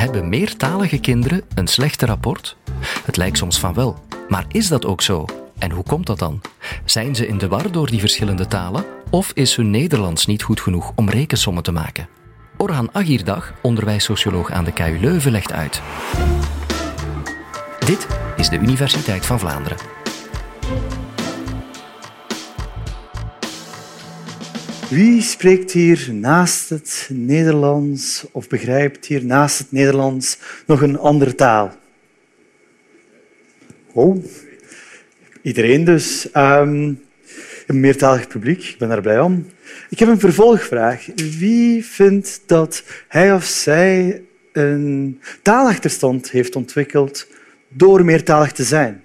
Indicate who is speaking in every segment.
Speaker 1: Hebben meertalige kinderen een slechter rapport? Het lijkt soms van wel. Maar is dat ook zo? En hoe komt dat dan? Zijn ze in de war door die verschillende talen? Of is hun Nederlands niet goed genoeg om rekensommen te maken? Orhan Agirdag, onderwijssocioloog aan de KU Leuven, legt uit. Dit is de Universiteit van Vlaanderen.
Speaker 2: Wie spreekt hier naast het Nederlands of begrijpt hier naast het Nederlands nog een andere taal? Oh, iedereen dus. Um, een meertalig publiek, ik ben daar blij om. Ik heb een vervolgvraag. Wie vindt dat hij of zij een taalachterstand heeft ontwikkeld door meertalig te zijn?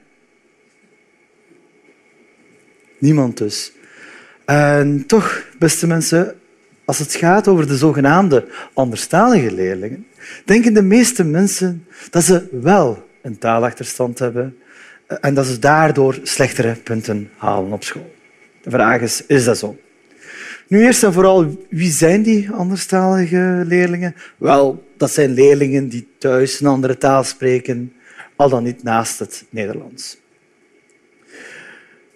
Speaker 2: Niemand dus. En toch, beste mensen, als het gaat over de zogenaamde anderstalige leerlingen, denken de meeste mensen dat ze wel een taalachterstand hebben en dat ze daardoor slechtere punten halen op school. De vraag is, is dat zo? Nu eerst en vooral, wie zijn die anderstalige leerlingen? Wel, dat zijn leerlingen die thuis een andere taal spreken, al dan niet naast het Nederlands.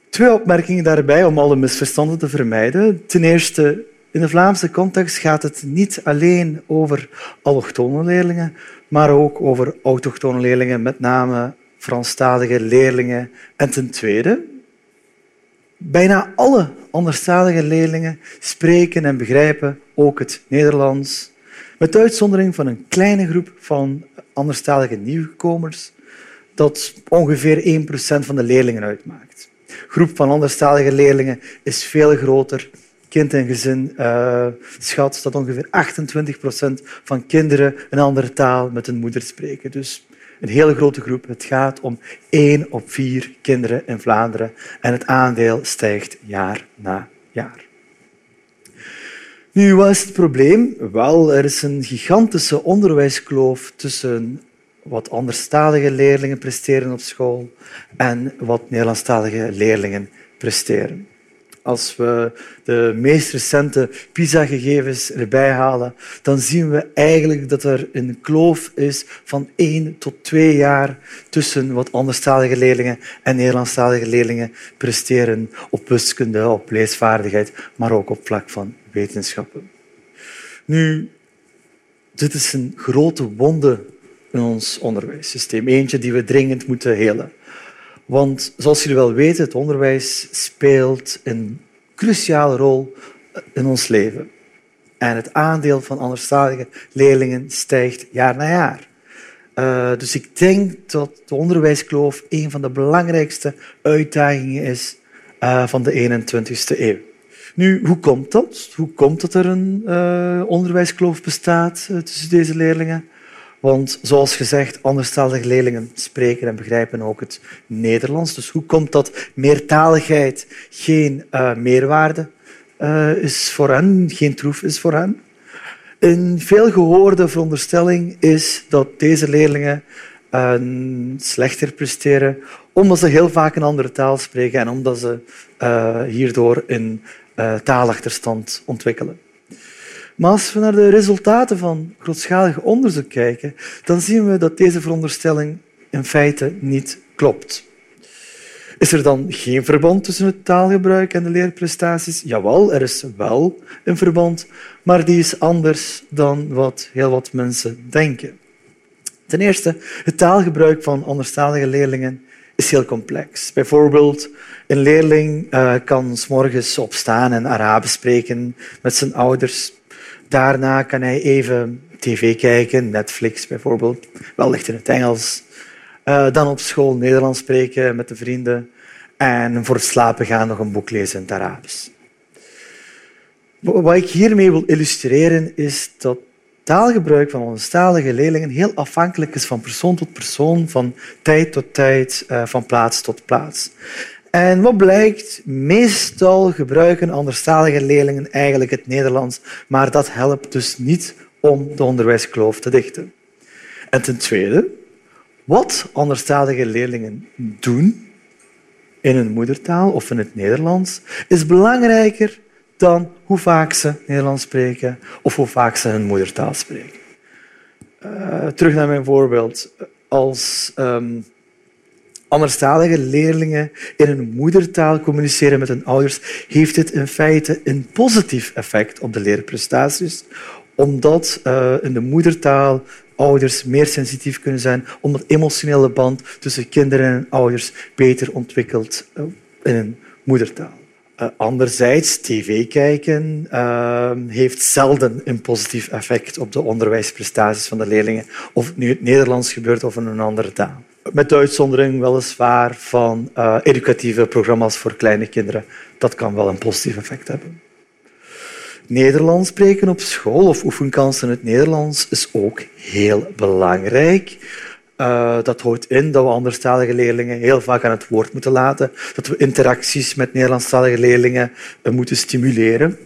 Speaker 2: Twee opmerkingen daarbij om alle misverstanden te vermijden. Ten eerste, in de Vlaamse context gaat het niet alleen over allochtone leerlingen, maar ook over autochtone leerlingen, met name Franstalige leerlingen. En ten tweede, bijna alle anderstalige leerlingen spreken en begrijpen ook het Nederlands, met uitzondering van een kleine groep van anderstalige nieuwkomers, dat ongeveer 1% van de leerlingen uitmaakt. Groep van anderstalige leerlingen is veel groter. Kind en gezin uh, schat dat ongeveer 28% van kinderen een andere taal met hun moeder spreken. Dus een hele grote groep. Het gaat om één op vier kinderen in Vlaanderen en het aandeel stijgt jaar na jaar. Nu, wat is het probleem? Wel, er is een gigantische onderwijskloof tussen wat anderstalige leerlingen presteren op school en wat Nederlandstalige leerlingen presteren. Als we de meest recente PISA-gegevens erbij halen, dan zien we eigenlijk dat er een kloof is van één tot twee jaar tussen wat anderstalige leerlingen en Nederlandstalige leerlingen presteren op wiskunde, op leesvaardigheid, maar ook op vlak van wetenschappen. Nu, dit is een grote wonde in ons onderwijssysteem, eentje die we dringend moeten helen. Want zoals jullie wel weten, het onderwijs speelt een cruciale rol in ons leven. En het aandeel van anderstalige leerlingen stijgt jaar na jaar. Uh, dus ik denk dat de onderwijskloof een van de belangrijkste uitdagingen is uh, van de 21ste eeuw. Nu, hoe komt dat? Hoe komt dat er een uh, onderwijskloof bestaat tussen deze leerlingen? Want zoals gezegd, anderstalige leerlingen spreken en begrijpen ook het Nederlands. Dus hoe komt dat meertaligheid geen uh, meerwaarde uh, is voor hen, geen troef is voor hen? Een veel gehoorde veronderstelling is dat deze leerlingen uh, slechter presteren omdat ze heel vaak een andere taal spreken en omdat ze hierdoor een taalachterstand ontwikkelen. Maar als we naar de resultaten van grootschalig onderzoek kijken, dan zien we dat deze veronderstelling in feite niet klopt. Is er dan geen verband tussen het taalgebruik en de leerprestaties? Jawel, er is wel een verband, maar die is anders dan wat heel wat mensen denken. Ten eerste, het taalgebruik van anderstalige leerlingen is heel complex. Bijvoorbeeld, een leerling uh, kan s morgens opstaan en Arabisch spreken met zijn ouders. Daarna kan hij even tv kijken, Netflix bijvoorbeeld, wellicht in het Engels. Uh, dan op school Nederlands spreken met de vrienden. En voor het slapen gaan nog een boek lezen in het Arabisch. Wat ik hiermee wil illustreren is dat taalgebruik van onze talige leerlingen heel afhankelijk is van persoon tot persoon, van tijd tot tijd, uh, van plaats tot plaats. En wat blijkt? Meestal gebruiken anderstalige leerlingen eigenlijk het Nederlands, maar dat helpt dus niet om de onderwijskloof te dichten. En ten tweede, wat anderstalige leerlingen doen in hun moedertaal of in het Nederlands, is belangrijker dan hoe vaak ze Nederlands spreken of hoe vaak ze hun moedertaal spreken. Uh, terug naar mijn voorbeeld. Als um, anderstalige leerlingen in hun moedertaal communiceren met hun ouders, heeft dit in feite een positief effect op de leerprestaties, omdat uh, in de moedertaal ouders meer sensitief kunnen zijn, omdat emotionele band tussen kinderen en ouders beter ontwikkelt uh, in een moedertaal. Uh, anderzijds, tv kijken heeft zelden een positief effect op de onderwijsprestaties van de leerlingen, of het nu in het Nederlands gebeurt of in een andere taal. Met de uitzondering weliswaar van uh, educatieve programma's voor kleine kinderen. Dat kan wel een positief effect hebben. Nederlands spreken op school of oefenkansen in het Nederlands is ook heel belangrijk. Uh, dat houdt in dat we anderstalige leerlingen heel vaak aan het woord moeten laten, dat we interacties met Nederlandstalige leerlingen uh, moeten stimuleren.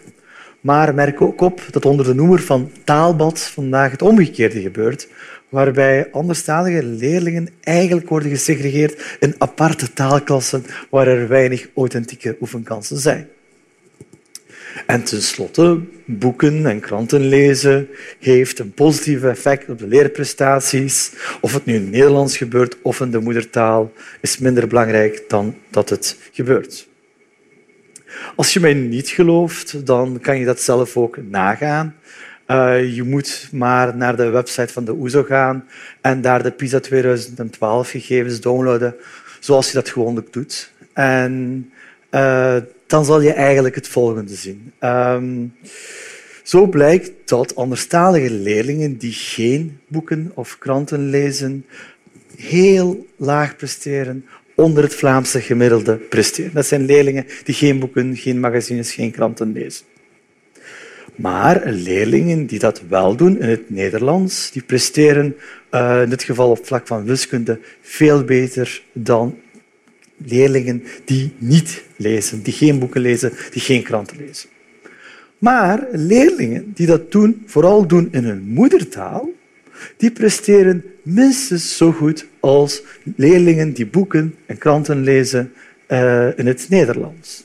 Speaker 2: Maar merk ook op dat onder de noemer van taalbad vandaag het omgekeerde gebeurt, waarbij anderstalige leerlingen eigenlijk worden gesegregeerd in aparte taalklassen waar er weinig authentieke oefenkansen zijn. En tenslotte, boeken en kranten lezen heeft een positief effect op de leerprestaties. Of het nu in het Nederlands gebeurt of in de moedertaal, is minder belangrijk dan dat het gebeurt. Als je mij niet gelooft, dan kan je dat zelf ook nagaan. Uh, je moet maar naar de website van de OESO e gaan en daar de PISA 2012 gegevens downloaden, zoals je dat gewoonlijk doet. En uh, dan zal je eigenlijk het volgende zien. Um, zo blijkt dat anderstalige leerlingen die geen boeken of kranten lezen, heel laag presteren, onder het Vlaamse gemiddelde presteren. Dat zijn leerlingen die geen boeken, geen magazines, geen kranten lezen. Maar leerlingen die dat wel doen in het Nederlands, die presteren uh, in dit geval op vlak van wiskunde veel beter dan leerlingen die niet lezen, die geen boeken lezen, die geen kranten lezen. Maar leerlingen die dat doen, vooral doen in hun moedertaal, die presteren minstens zo goed als leerlingen die boeken en kranten lezen uh, in het Nederlands.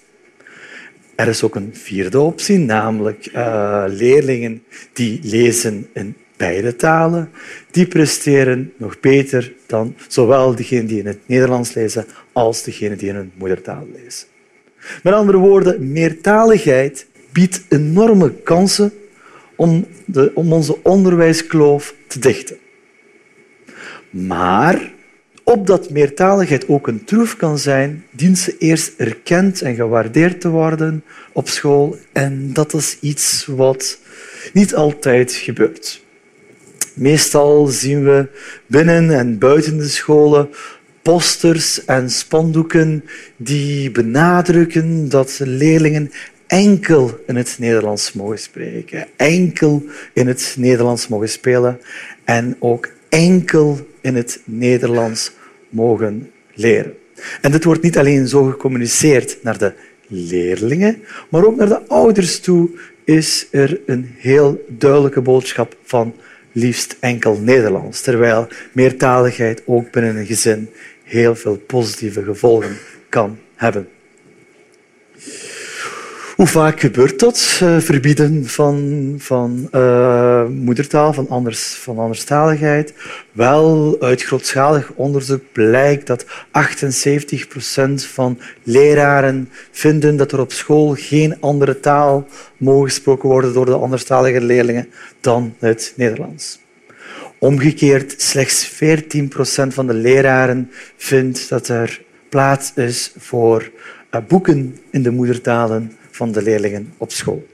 Speaker 2: Er is ook een vierde optie, namelijk uh, leerlingen die lezen in beide talen, die presteren nog beter dan zowel degenen die in het Nederlands lezen als degenen die in hun moedertaal lezen. Met andere woorden, meertaligheid biedt enorme kansen om, de, om onze onderwijskloof te dichten. Maar opdat meertaligheid ook een troef kan zijn, dient ze eerst erkend en gewaardeerd te worden op school. En dat is iets wat niet altijd gebeurt. Meestal zien we binnen en buiten de scholen posters en spandoeken die benadrukken dat leerlingen enkel in het Nederlands mogen spreken, enkel in het Nederlands mogen spelen en ook enkel in het Nederlands mogen leren. En dit wordt niet alleen zo gecommuniceerd naar de leerlingen, maar ook naar de ouders toe is er een heel duidelijke boodschap van liefst enkel Nederlands, terwijl meertaligheid ook binnen een gezin heel veel positieve gevolgen kan hebben. Hoe vaak gebeurt dat? Uh, verbieden van, van uh, moedertaal, van, anders, van anderstaligheid? Wel, uit grootschalig onderzoek blijkt dat 78 procent van leraren vinden dat er op school geen andere taal mogen gesproken worden door de anderstalige leerlingen dan het Nederlands. Omgekeerd, slechts 14 procent van de leraren vindt dat er plaats is voor uh, boeken in de moedertalen van de leerlingen op school.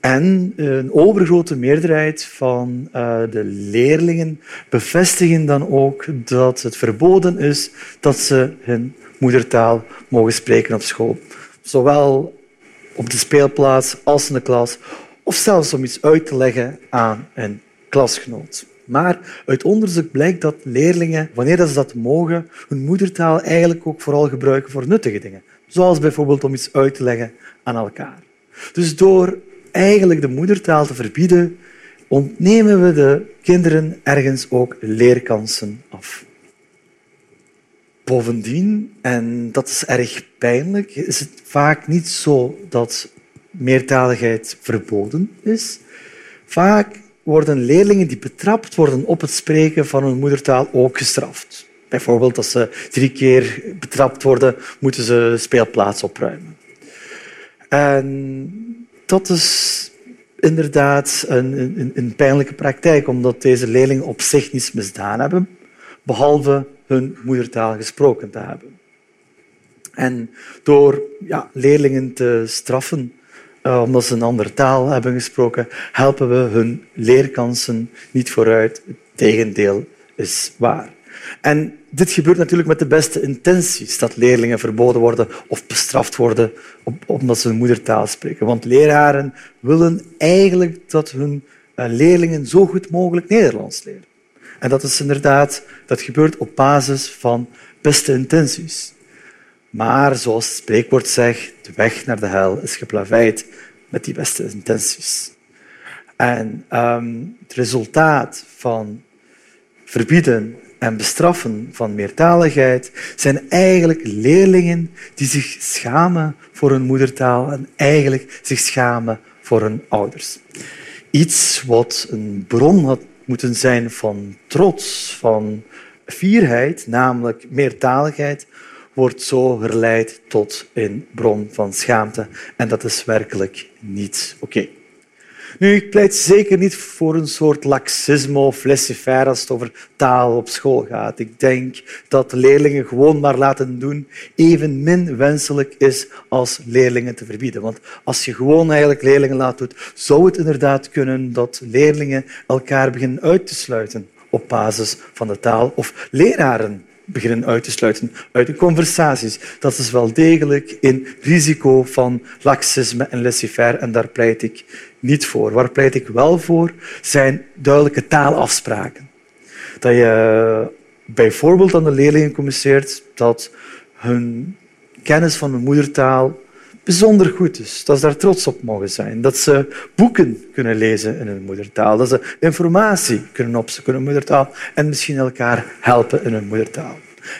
Speaker 2: En een overgrote meerderheid van uh, de leerlingen bevestigen dan ook dat het verboden is dat ze hun moedertaal mogen spreken op school. Zowel op de speelplaats als in de klas, of zelfs om iets uit te leggen aan een klasgenoot. Maar uit onderzoek blijkt dat leerlingen, wanneer ze dat mogen, hun moedertaal eigenlijk ook vooral gebruiken voor nuttige dingen. Zoals bijvoorbeeld om iets uit te leggen aan elkaar. Dus door eigenlijk de moedertaal te verbieden, ontnemen we de kinderen ergens ook leerkansen af. Bovendien, en dat is erg pijnlijk, is het vaak niet zo dat meertaligheid verboden is. Vaak worden leerlingen die betrapt worden op het spreken van hun moedertaal ook gestraft. Bijvoorbeeld als ze drie keer betrapt worden, moeten ze speelplaats opruimen. En dat is inderdaad een, een, een pijnlijke praktijk, omdat deze leerlingen op zich niets misdaan hebben, behalve hun moedertaal gesproken te hebben. En door ja, leerlingen te straffen uh, omdat ze een andere taal hebben gesproken, helpen we hun leerkansen niet vooruit. Het tegendeel is waar. En dit gebeurt natuurlijk met de beste intenties, dat leerlingen verboden worden of bestraft worden omdat ze hun moedertaal spreken. Want leraren willen eigenlijk dat hun uh, leerlingen zo goed mogelijk Nederlands leren. En dat is inderdaad, dat gebeurt op basis van beste intenties. Maar zoals het spreekwoord zegt, de weg naar de hel is geplaveid met die beste intenties. En um, het resultaat van verbieden en bestraffen van meertaligheid zijn eigenlijk leerlingen die zich schamen voor hun moedertaal en eigenlijk zich schamen voor hun ouders. Iets wat een bron had moeten zijn van trots, van fierheid, namelijk meertaligheid, wordt zo geleid tot een bron van schaamte. En dat is werkelijk niet oké. Nu, ik pleit zeker niet voor een soort laxisme of laissez-faire als het over taal op school gaat. Ik denk dat leerlingen gewoon maar laten doen evenmin wenselijk is als leerlingen te verbieden. Want als je gewoon eigenlijk leerlingen laat doen, zou het inderdaad kunnen dat leerlingen elkaar beginnen uit te sluiten op basis van de taal of leraren beginnen uit te sluiten uit de conversaties. Dat is wel degelijk een risico van laxisme en laissez-faire en daar pleit ik niet voor. Waar pleit ik wel voor, zijn duidelijke taalafspraken. Dat je bijvoorbeeld aan de leerlingen communiceert dat hun kennis van hun moedertaal bijzonder goed is. Dat ze daar trots op mogen zijn. Dat ze boeken kunnen lezen in hun moedertaal. Dat ze informatie kunnen opzoeken in hun moedertaal. En misschien elkaar helpen in hun moedertaal.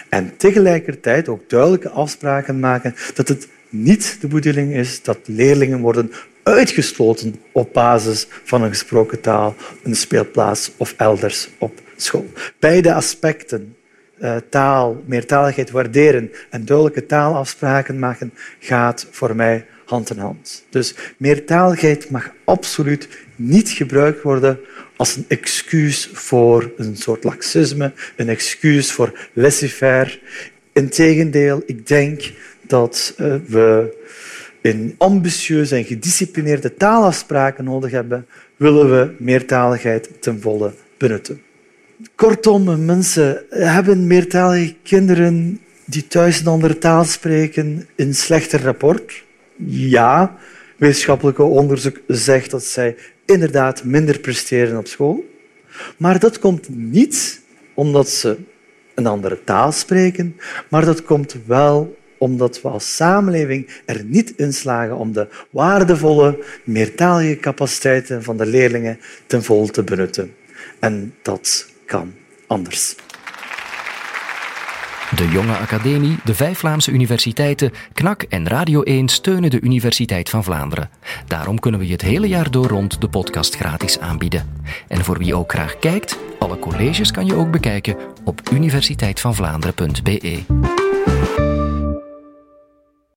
Speaker 2: En tegelijkertijd ook duidelijke afspraken maken dat het niet de bedoeling is dat leerlingen worden uitgesloten op basis van een gesproken taal, een speelplaats of elders op school. Beide aspecten, eh, taal, meertaligheid waarderen en duidelijke taalafspraken maken, gaat voor mij hand in hand. Dus meertaligheid mag absoluut niet gebruikt worden als een excuus voor een soort laxisme, een excuus voor laissez-faire. Integendeel, ik denk dat uh, we een ambitieuze en gedisciplineerde taalafspraken nodig hebben, willen we meertaligheid ten volle benutten. Kortom, mensen hebben meertalige kinderen die thuis een andere taal spreken een slechter rapport. Ja, wetenschappelijke onderzoek zegt dat zij inderdaad minder presteren op school. Maar dat komt niet omdat ze een andere taal spreken, maar dat komt wel omdat we als samenleving er niet in slagen om de waardevolle meertalige capaciteiten van de leerlingen ten volle te benutten. En dat kan anders.
Speaker 1: De Jonge Academie, de vijf Vlaamse universiteiten, KNAK en Radio 1 steunen de Universiteit van Vlaanderen. Daarom kunnen we je het hele jaar door rond de podcast gratis aanbieden. En voor wie ook graag kijkt, alle colleges kan je ook bekijken op universiteitvanvlaanderen.be.